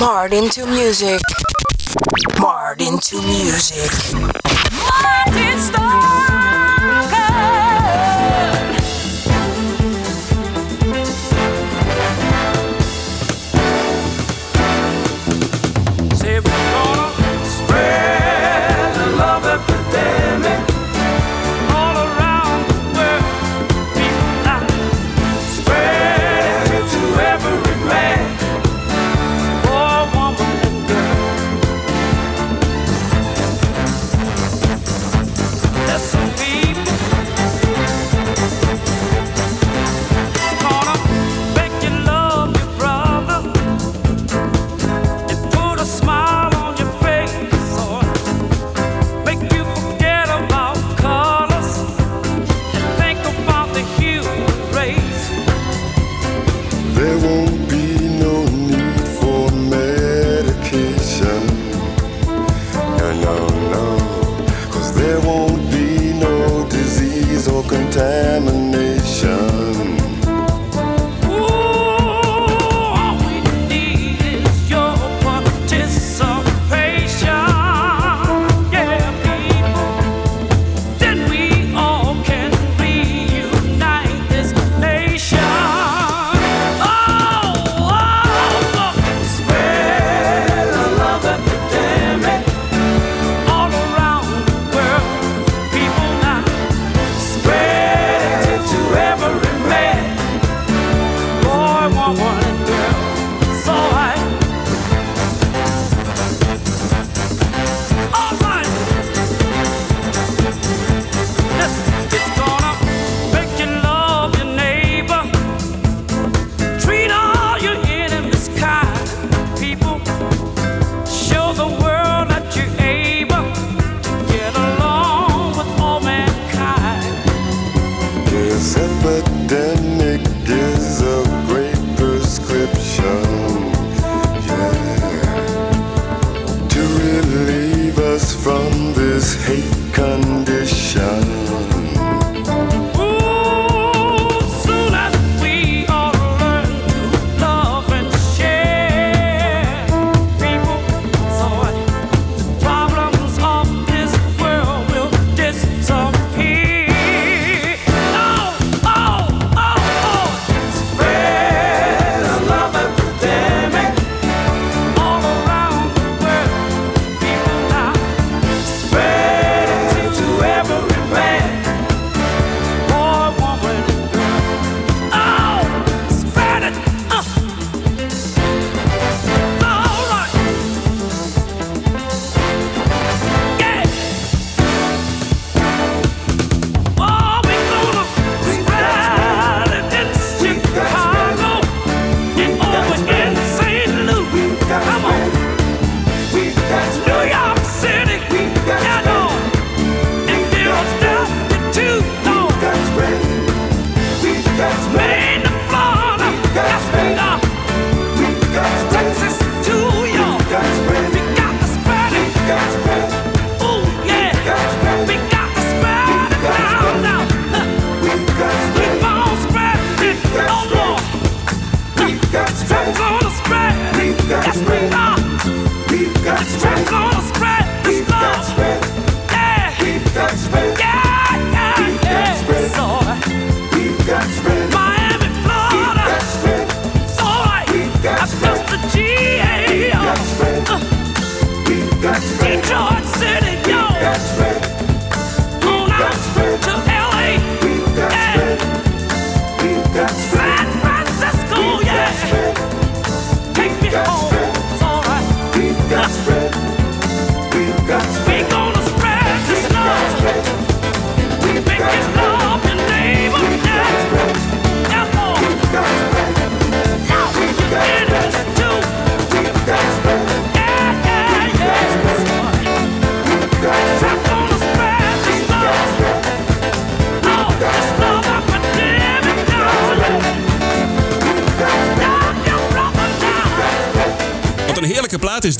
Martin into music. Martin into music. Martin Starr.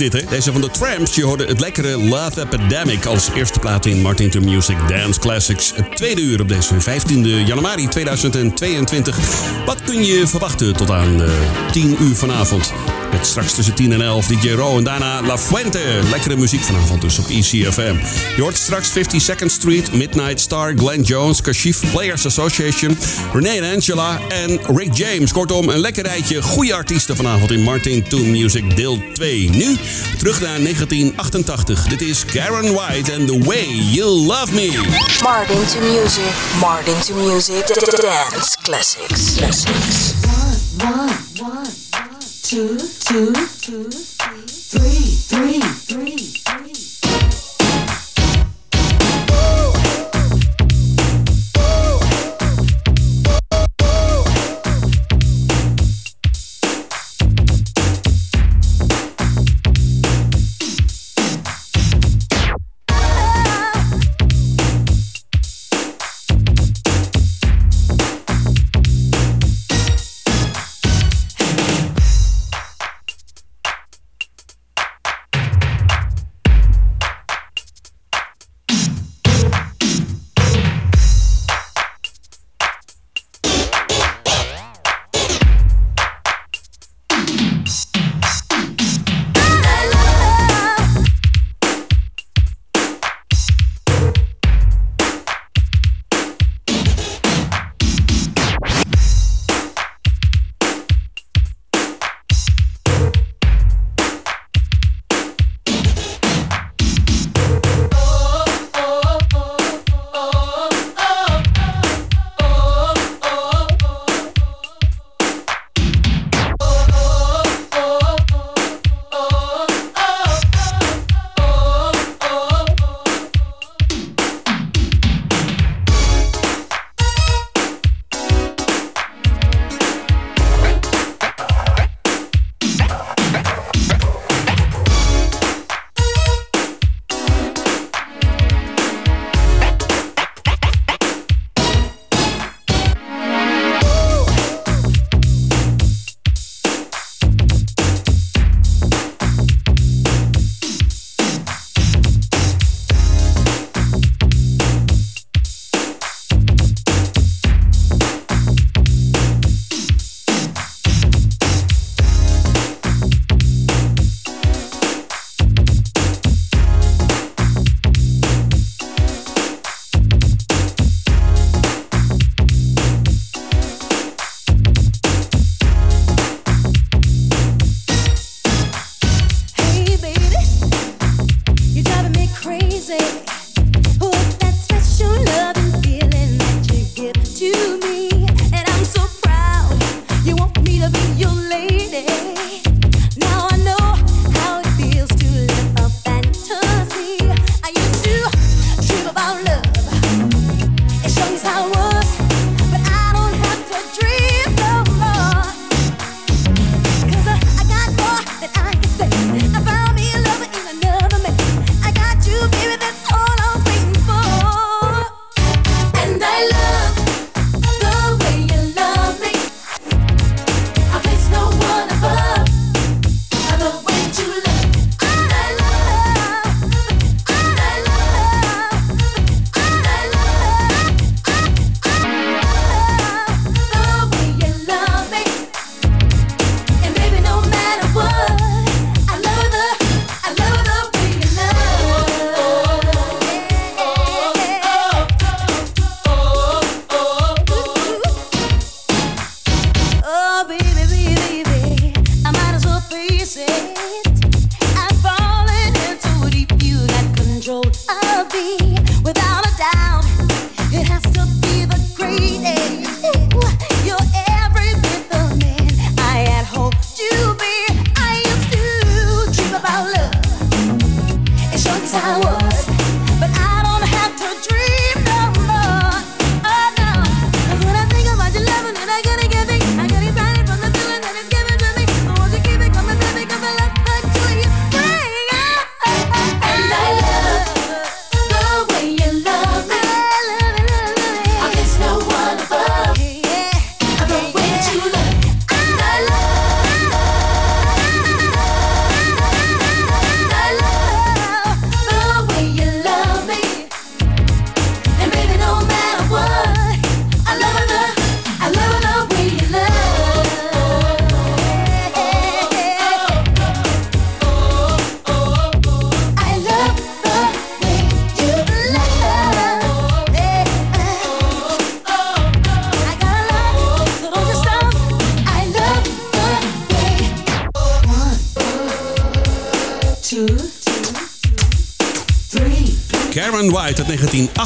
dit, hè? Deze van de Tramps. Je hoorde het lekkere Love Epidemic als eerste plaat in Martin to Music Dance Classics. Het tweede uur op deze 15 januari 2022. Wat kun je verwachten tot aan eh, uh, 10 uur vanavond? Met straks tussen 10 en 11 DJ Ro en daarna La Fuente. Lekkere muziek vanavond dus op ECFM. Je hoort straks 52nd Street, Midnight Star, Glenn Jones, Kashif Players Association, Renee en Angela en Rick James. Kortom, een lekker rijtje goede artiesten vanavond in Martin To Music deel 2. Nu terug naar 1988. Dit is Karen White and The Way You Love Me. Martin to music. Martin to music. Dance classics. Classics. One, one, two, two, two, three, three, three,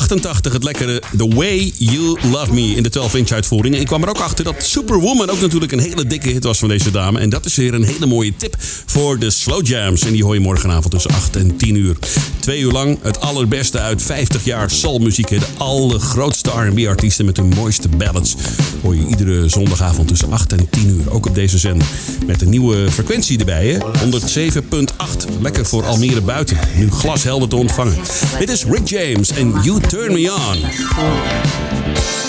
1988, het lekkere The Way You Love Me in de 12-inch uitvoering. En ik kwam er ook achter dat Superwoman ook natuurlijk een hele dikke hit was van deze dame. En dat is weer een hele mooie tip voor de slow jams. En die hoor je morgenavond tussen 8 en 10 uur. Twee uur lang het allerbeste uit 50 jaar soulmuziek. De allergrootste R&B artiesten met hun mooiste ballads. Hoor je iedere zondagavond tussen 8 en 10 uur. Ook op deze zender. Met een nieuwe frequentie erbij, hè? 107.8. Lekker voor Almere buiten. Nu glashelder te ontvangen. Dit is Rick James en You Turn Me On.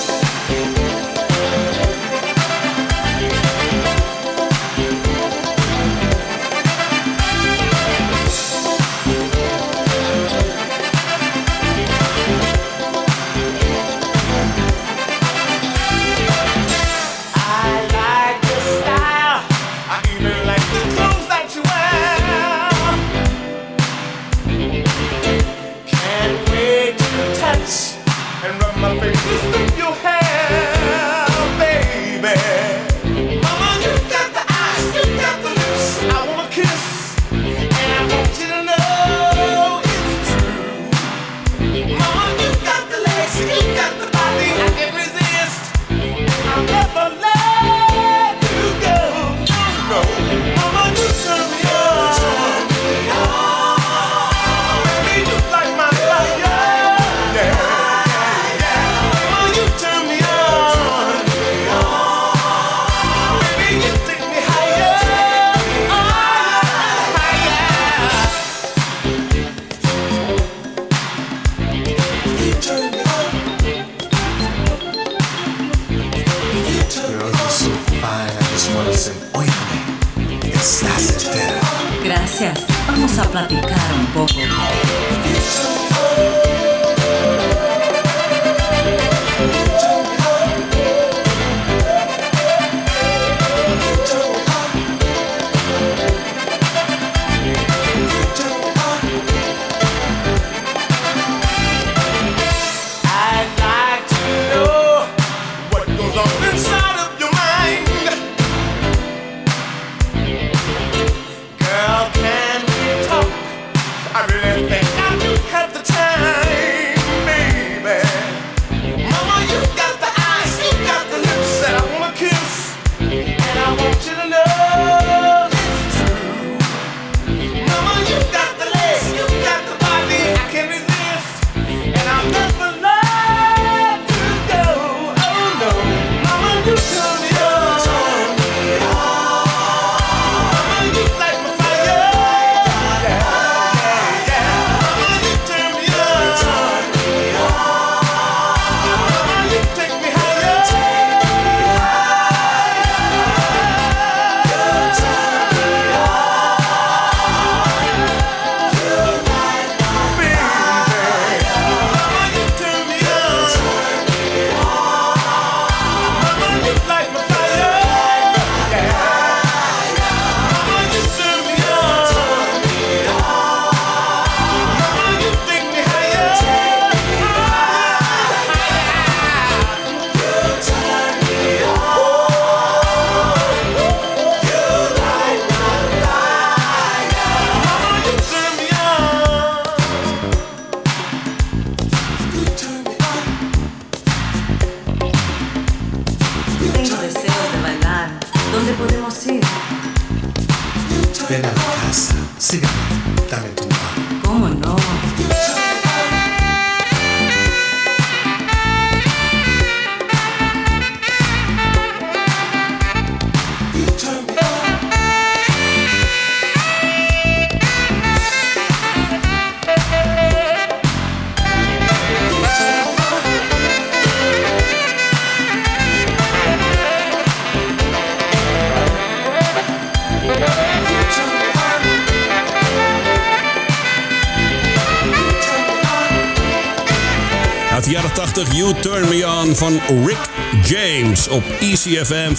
Gracias. Vamos a platicar un poco. van Rick James op ECFM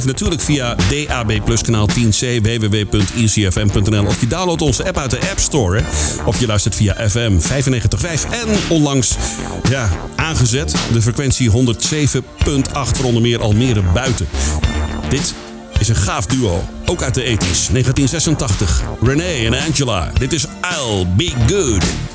95.5. Natuurlijk via DAB Plus kanaal 10c, www.ecfm.nl. Of je downloadt onze app uit de App Store. Hè. Of je luistert via FM 95.5. En onlangs ja, aangezet de frequentie 107.8 voor meer Almere buiten. Dit is een gaaf duo, ook uit de ethisch 1986. René en Angela. Dit is I'll Be Good.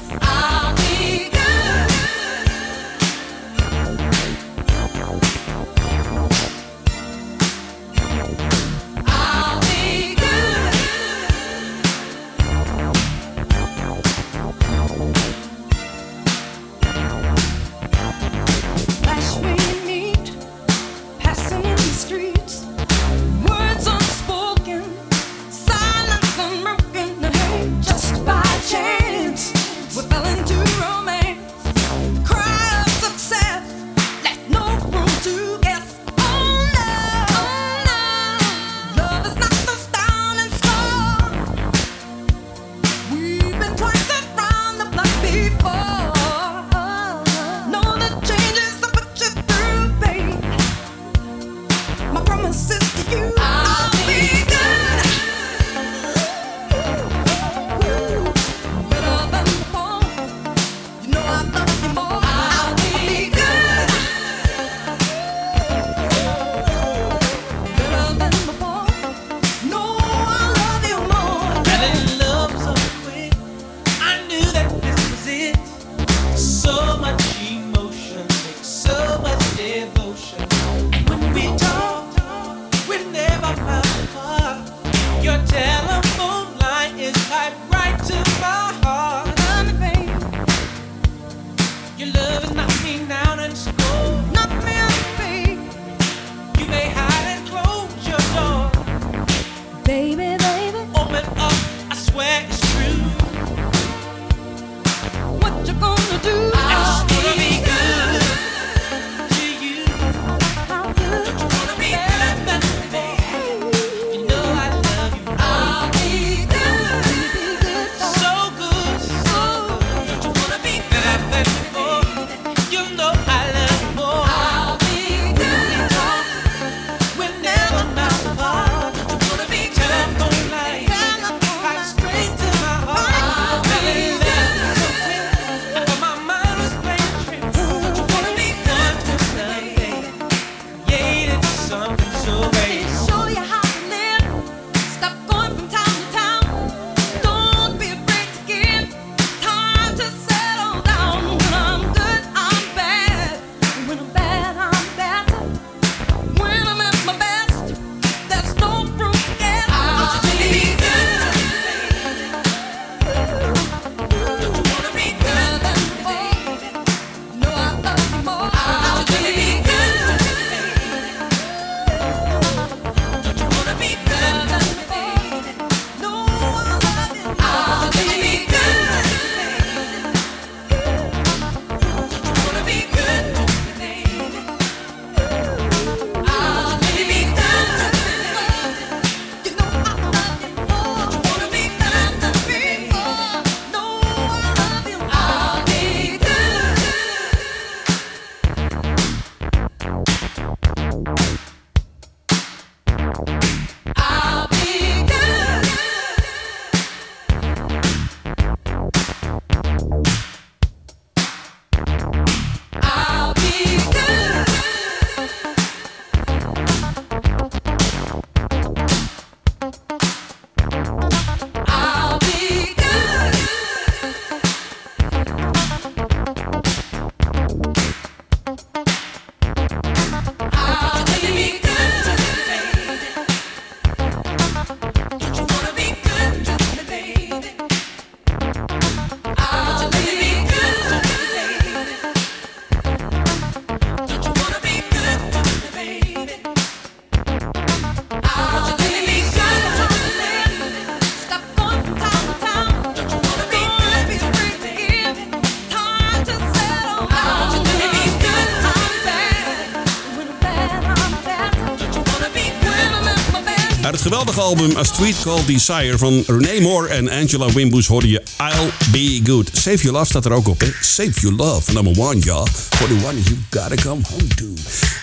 album A Street Called Desire van Renee Moore en Angela Wimbush hoorde je I'll Be Good. Save Your Love staat er ook op. Save Your Love, number one, ja. For the one you gotta come home to.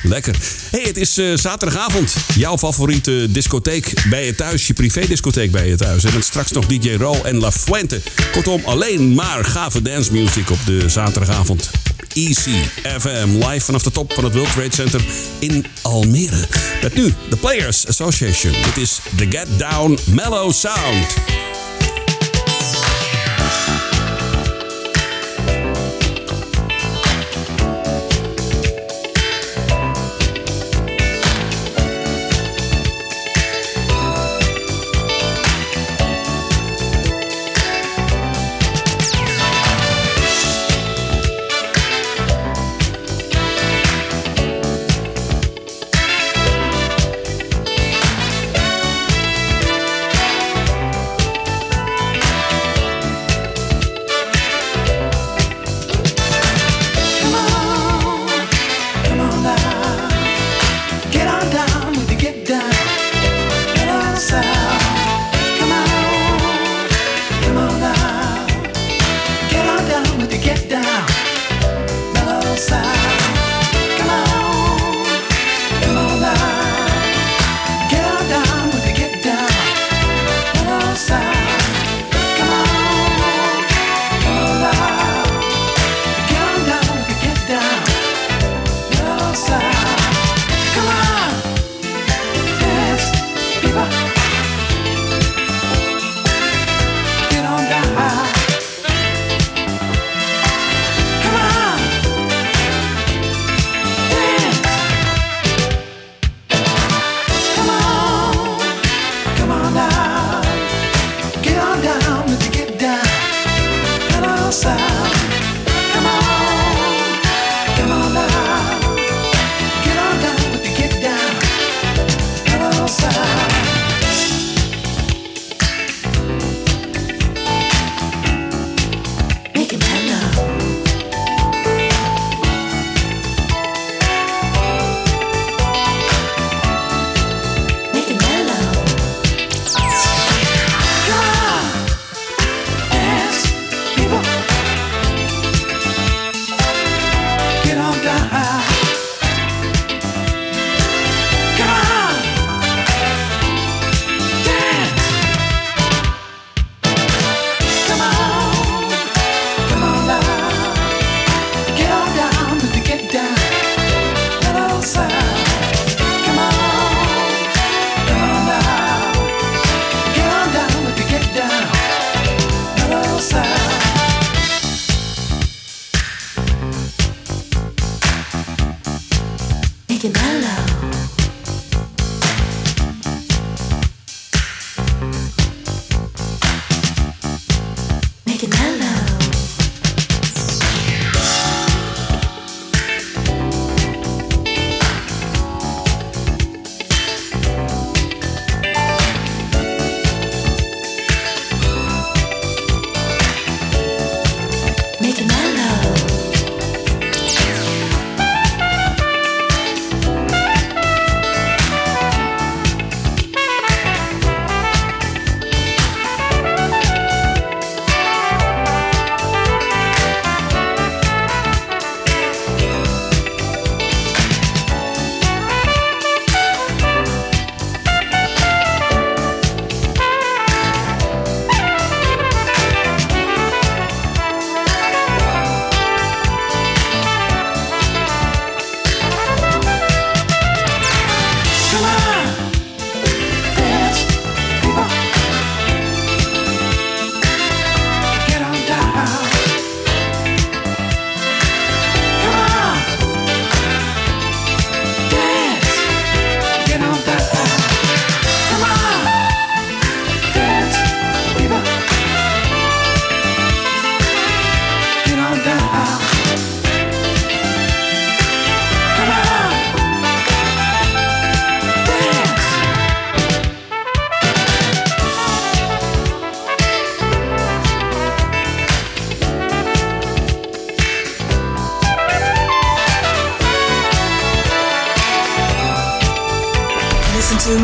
Lekker. hey, het is eh, zaterdagavond. Jouw favoriete discotheek bij je thuis, je privédiscotheek bij je thuis. En straks nog DJ Ro en La Fuente. Kortom, alleen maar gave dance music op de zaterdagavond. Easy FM. Live vanaf de top van het World Trade Center in Almere. Met nu de Players Association. Dit is The Get Down Mellow Sound.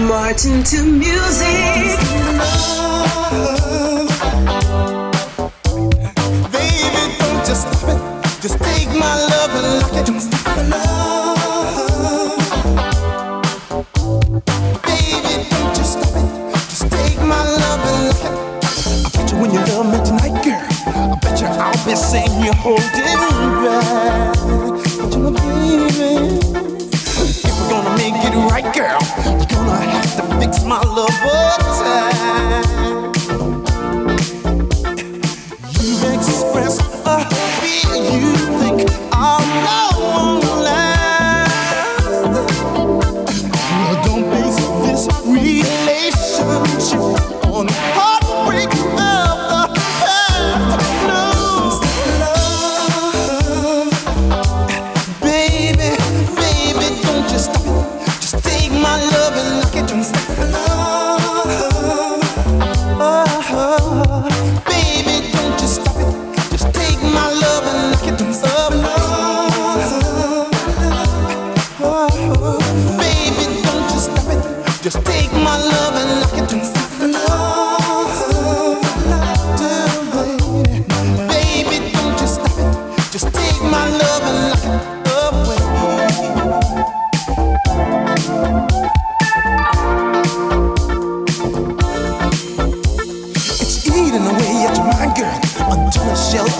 marching to music. Love. Baby, don't just stop it. Just take my love and lock it. Don't stop my love. Baby, don't just stop it. Just take my love and lock it. I bet you when you love me tonight, girl, I bet you I'll be saying you whole different. Love.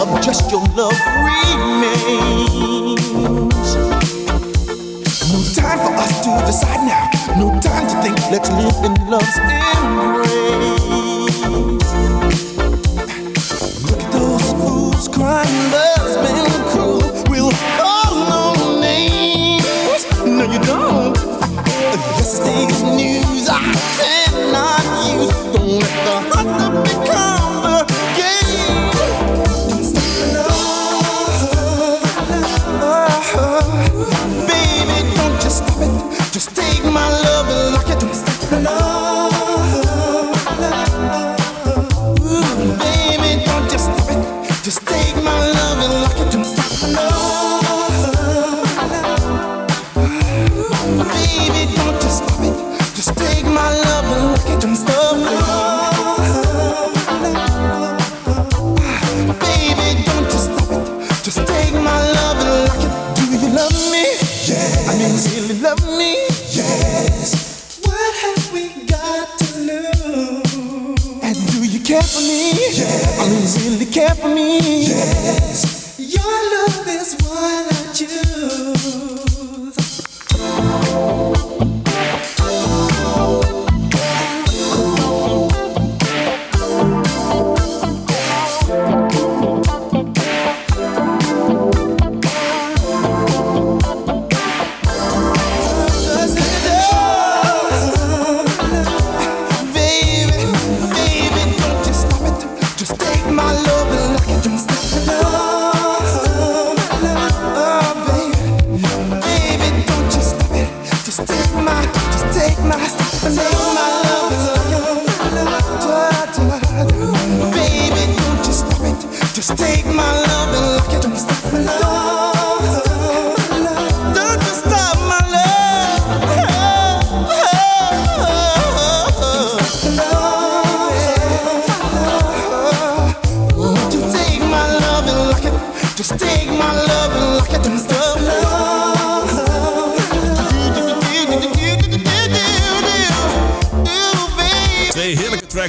of just your love remains. No time for us to decide now. No time to think. Let's live in love's end.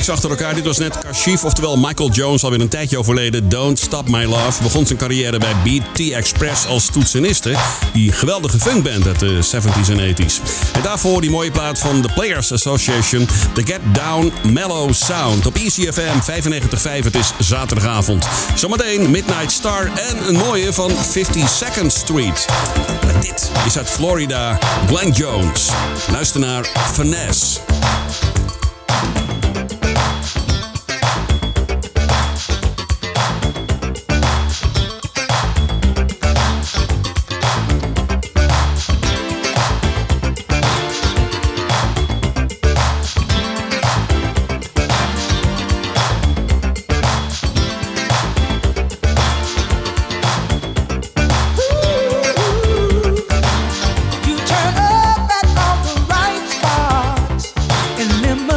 achter elkaar. Dit was net Kashif, oftewel Michael Jones, alweer een tijdje overleden. Don't Stop My Love. Begon zijn carrière bij BT Express als toetseniste. Die geweldige funkband uit de 70s en 80s. En daarvoor die mooie plaat van de Players Association. The Get Down Mellow Sound. Op ECFM 95.5. Het is zaterdagavond. Zometeen Midnight Star en een mooie van 52nd Street. Maar dit is uit Florida. Glenn Jones. Luister naar Finesse.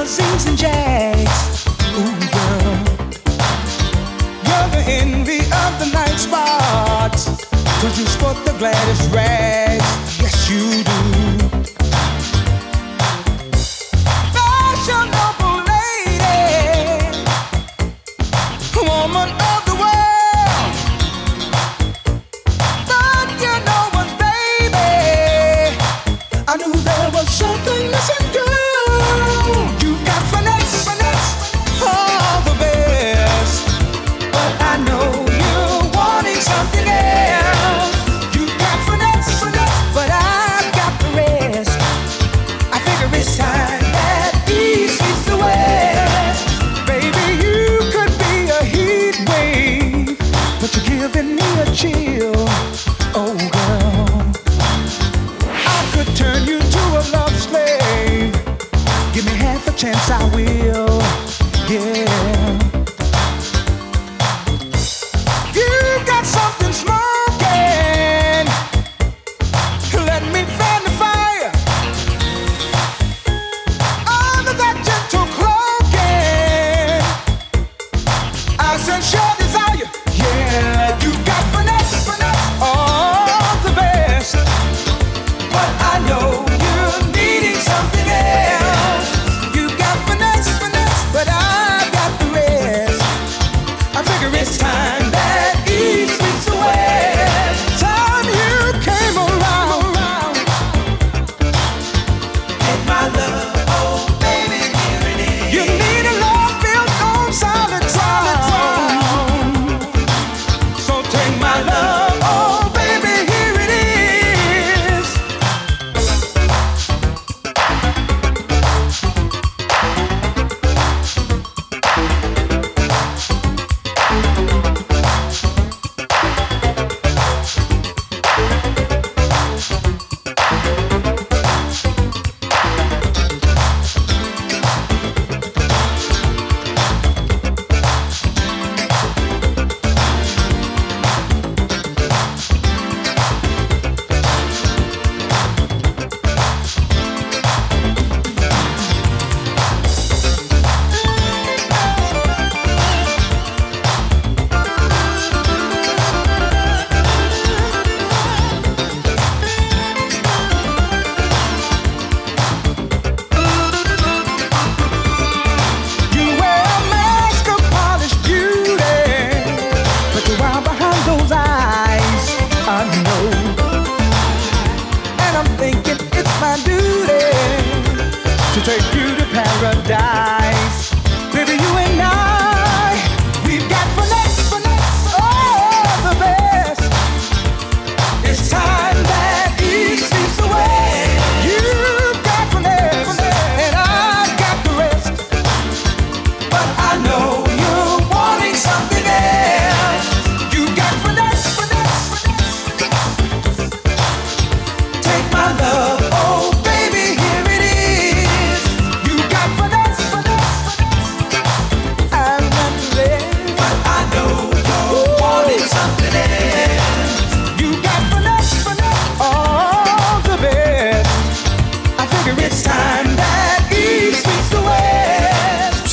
zings and jags, Ooh, girl. You're the envy of the you sport the.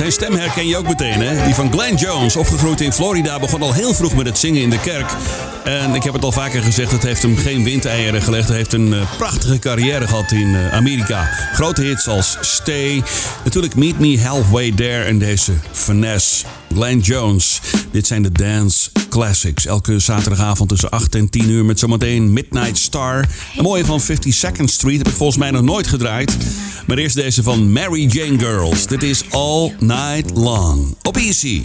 Zijn stem herken je ook meteen, hè? Die van Glenn Jones, opgegroeid in Florida, begon al heel vroeg met het zingen in de kerk. En ik heb het al vaker gezegd, het heeft hem geen windeieren gelegd. Hij heeft een eh, prachtige carrière gehad in eh, Amerika. Grote hits als Stay, natuurlijk Meet Me Halfway There en deze Finesse, Glenn Jones. Dit zijn de Dance Classics. Elke zaterdagavond tussen 8 en 10 uur met zometeen Midnight Star. Een mooie van 52nd Street heb ik volgens mij nog nooit gedraaid. Maar eerst deze van Mary Jane Girls. Dit is All Night Long. Op Easy.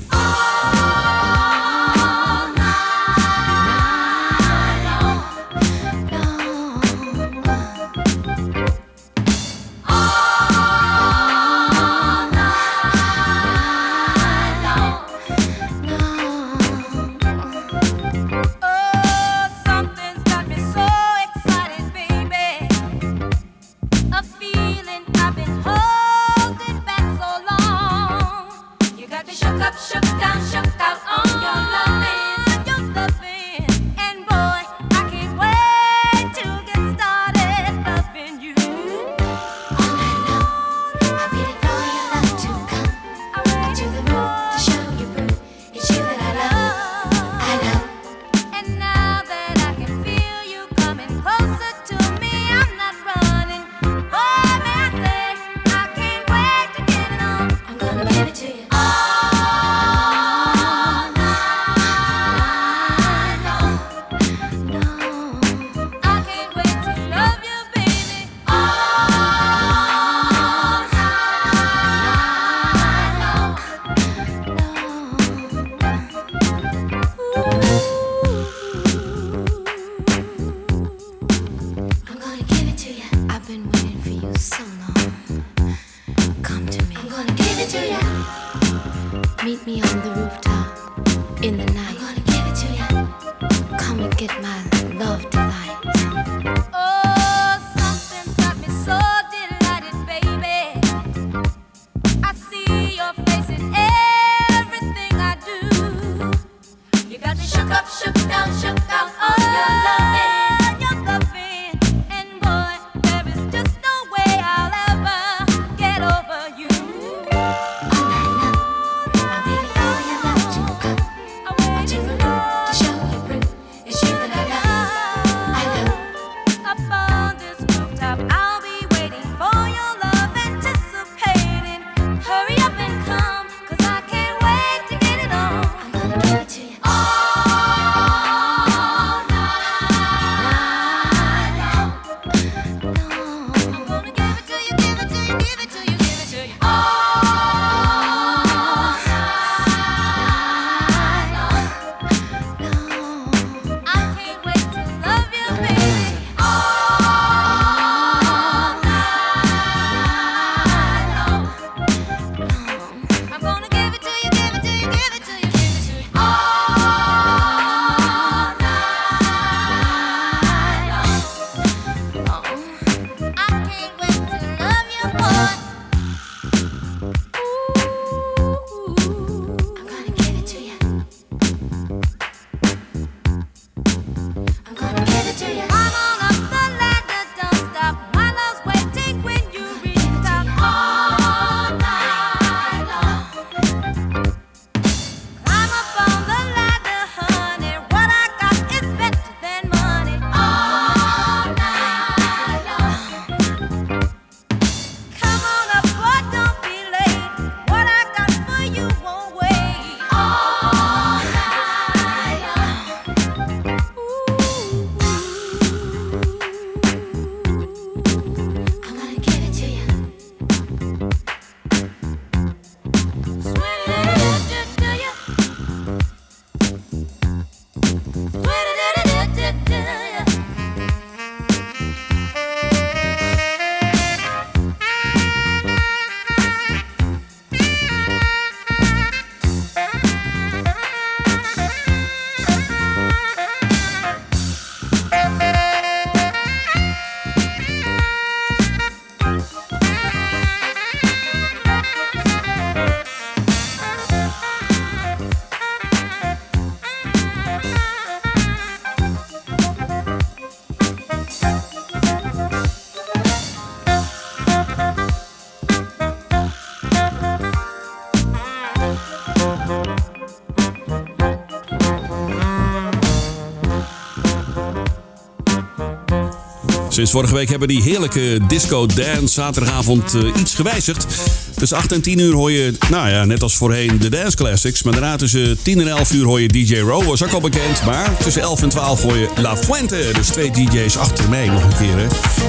Sinds vorige week hebben die heerlijke disco dance zaterdagavond eh, iets gewijzigd. Tussen 8 en 10 uur hoor je, nou ja, net als voorheen de dance classics. Maar daarna tussen 10 en 11 uur hoor je DJ Row, was ook al bekend. Maar tussen 11 en 12 hoor je La Fuente. Dus twee DJ's achter mij nog een keer. Hè.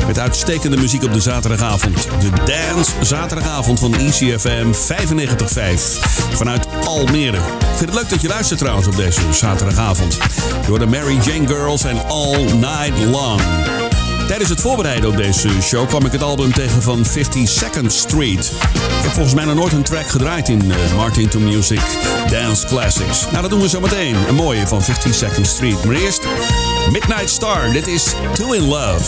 Met uitstekende muziek op de zaterdagavond. De dance zaterdagavond van ECFM 95.5. Vanuit Almere. Ik vind het leuk dat je luistert trouwens op deze zaterdagavond. Door de Mary Jane Girls en All Night Long. Tijdens het voorbereiden op deze show kwam ik het album tegen van 52nd Street. Ik heb volgens mij nog nooit een track gedraaid in uh, Martin to Music Dance Classics. Nou, dat doen we zo meteen. Een mooie van 52nd Street. Maar eerst Midnight Star. Dit is Two in Love.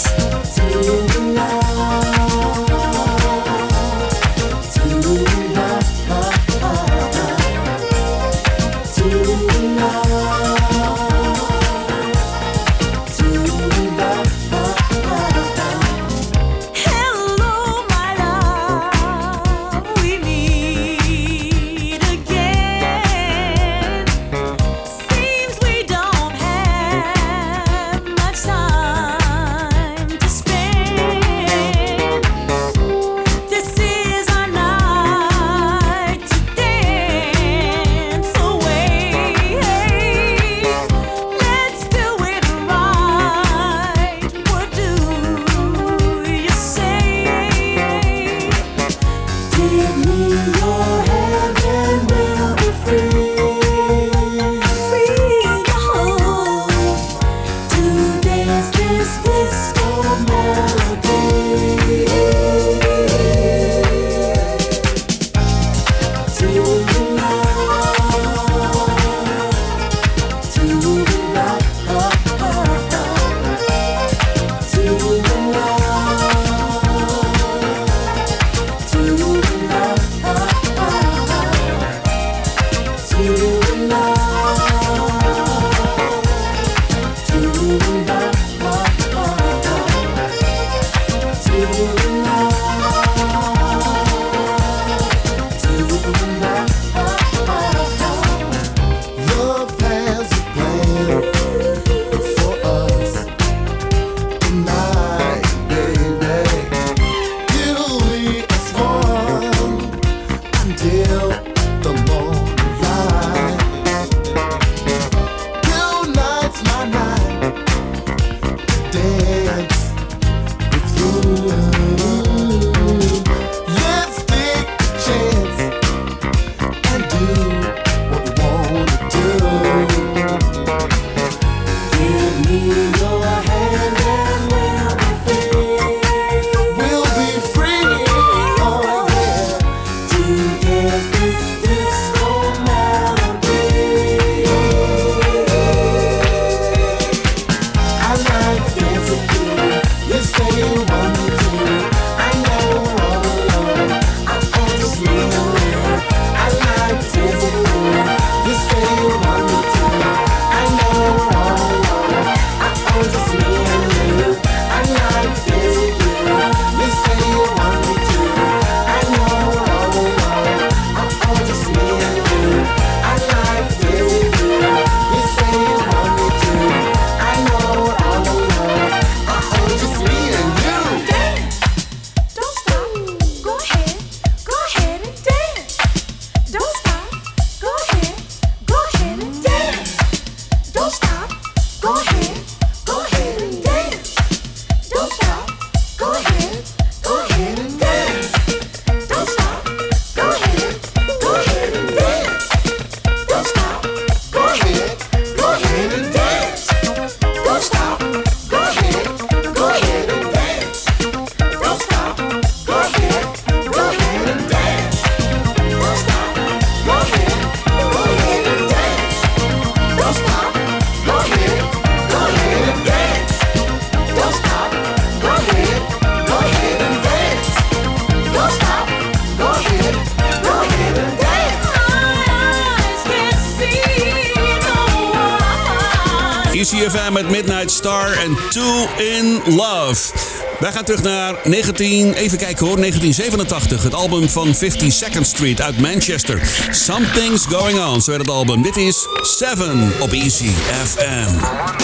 Give me your Wij gaan terug naar 19, even kijken hoor, 1987. Het album van 52nd Street uit Manchester. Something's Going On, zo heet het album. Dit is Seven op ECFM.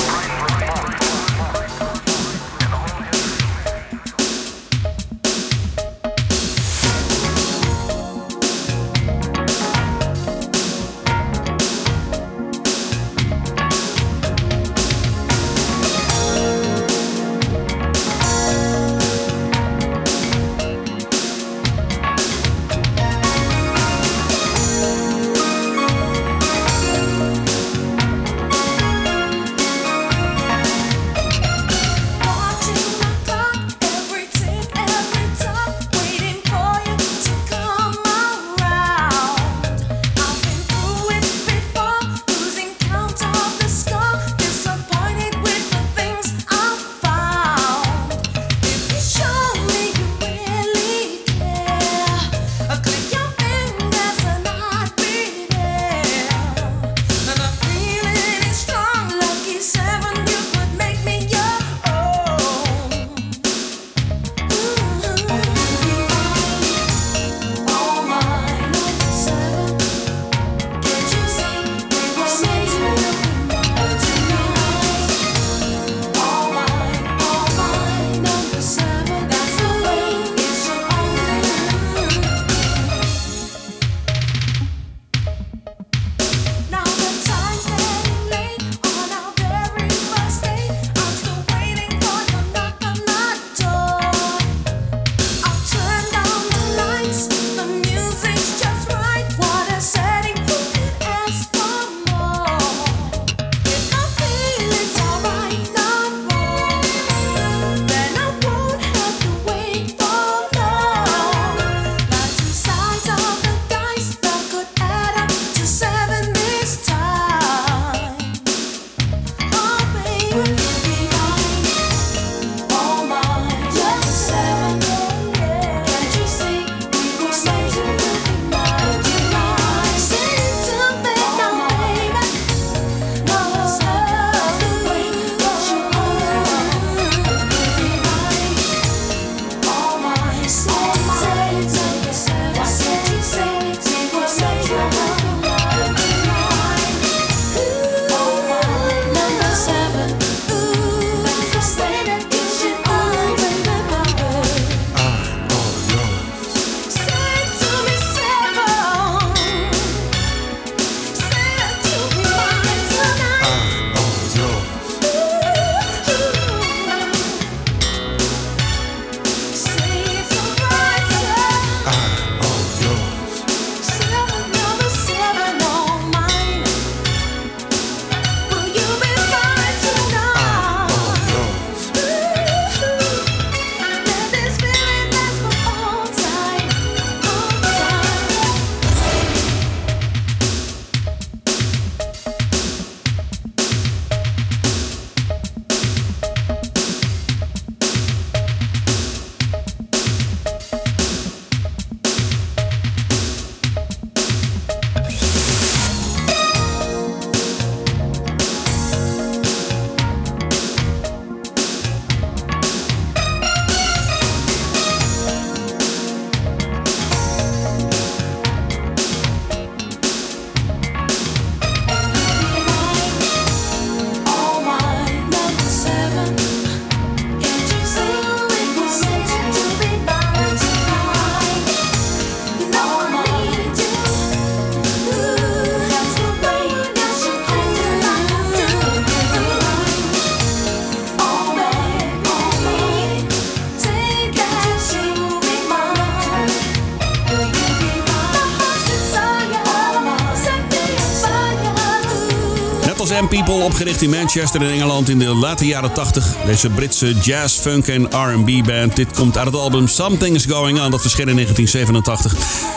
People, opgericht in Manchester in Engeland in de late jaren 80. Deze Britse jazz, funk en R&B band. Dit komt uit het album Something's Going On, dat verscheen in 1987.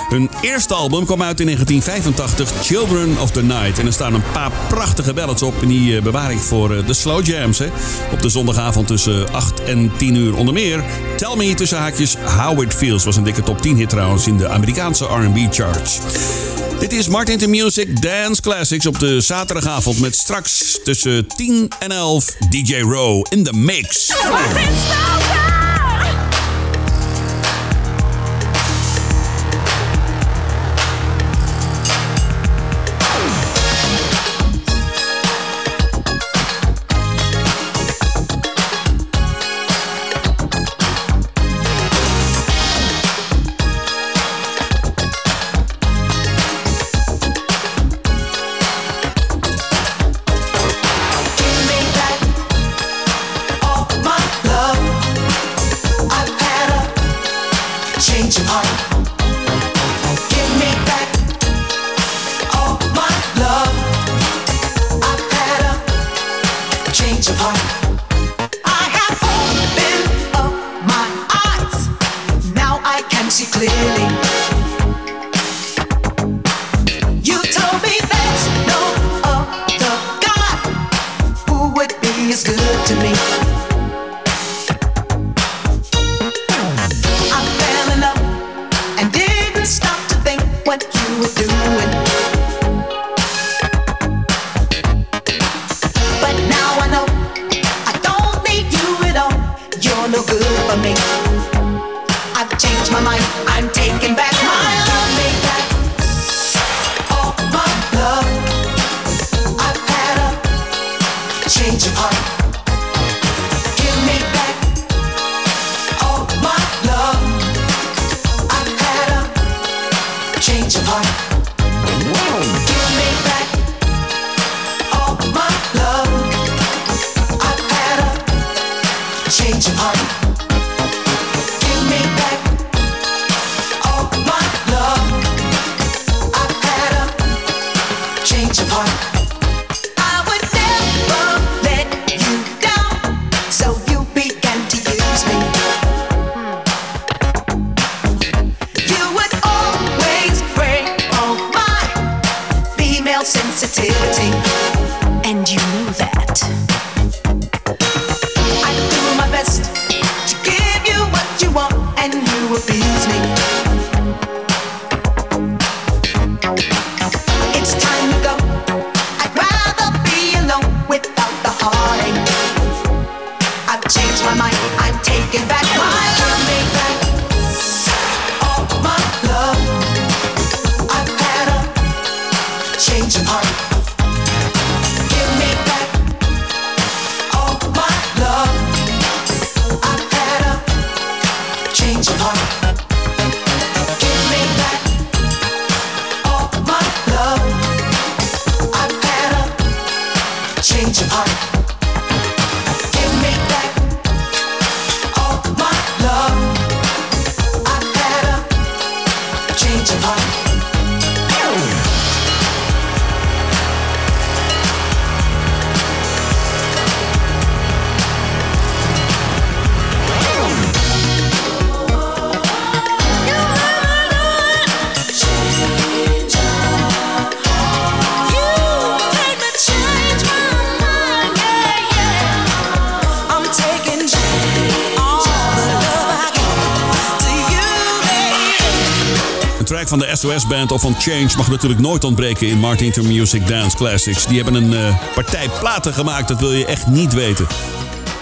Hun eerste album kwam uit in 1985, Children of the Night. En er staan een paar prachtige ballads op en die eh, bewaar ik voor eh, de slow jams. Hè. Op de zondagavond tussen 8 en 10 uur onder meer. Tell Me tussen haakjes How It Feels was een dikke top 10 hit trouwens in de Amerikaanse R&B charts. Dit is Martin to Music Dance Classics op de zaterdagavond met straks tussen 10 en 11 DJ Row in the mix. Give change SOS Band of van Change mag natuurlijk nooit ontbreken in Martin to Music Dance Classics. Die hebben een eh, partij platen gemaakt, dat wil je echt niet weten.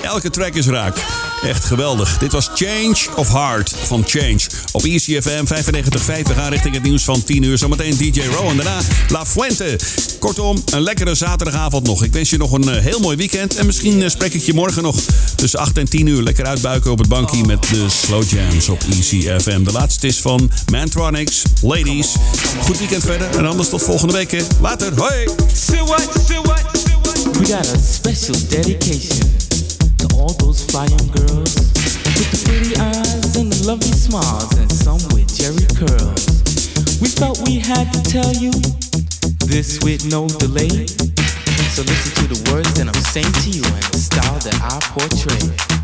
Elke track is raak. Echt geweldig. Dit was Change of Heart van Change. Op ECFM 95.5. We gaan richting het nieuws van 10 uur. Zometeen DJ Row en daarna La Fuente. Kortom, een lekkere zaterdagavond nog. Ik wens je nog een eh, heel mooi weekend. En misschien eh, spreek ik je morgen nog tussen 8 en 10 uur. Lekker uitbuiken op het bankje met de Slow Jams op ECFM. De laatste is van Mantronics. Ladies. Goed weekend verder. En anders tot volgende week. Later. Hoi. We got a special dedication to all those young girls with the pretty eyes and the lovely smiles, and some with Jerry curls. We felt we had to tell you this with no delay. So listen to the words that I'm saying to you and the style that I portray.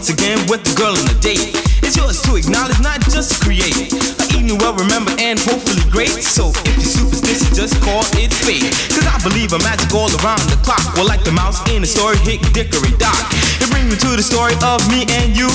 Once again with the girl on the date. It's yours to acknowledge, not just to create. A evening well remembered and hopefully great. So if you're superstitious, just call it fate. Cause I believe in magic all around the clock. Well, like the mouse in the story, Hick Dickory Dock. It brings me to the story of me and you.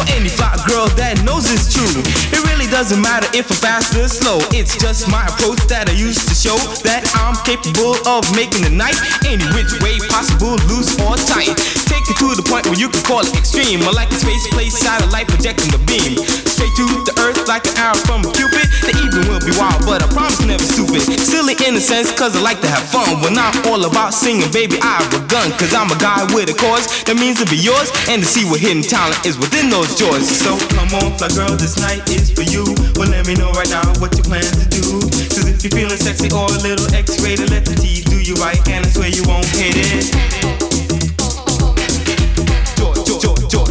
Or any fly girl that knows it's true. It really doesn't matter if I'm fast or slow. It's just my approach that I use to show that I'm capable of making the night any which way possible, loose or tight. Take it to the point where you can call it extreme. Or like a space place satellite projecting the beam. Straight to the earth like an arrow from a cupid. The evening will be wild, but I promise never stupid. Silly in a sense, cause I like to have fun. When I'm all about singing, baby, I have a gun. Cause I'm a guy with a cause that means to be yours. And to see what hidden talent is within those jaws. So come on, fly girl, this night is for you. Well, let me know right now what you plan to do. Cause if you're feeling sexy or a little X-rated, let the tease do you right. And I swear you won't hate it.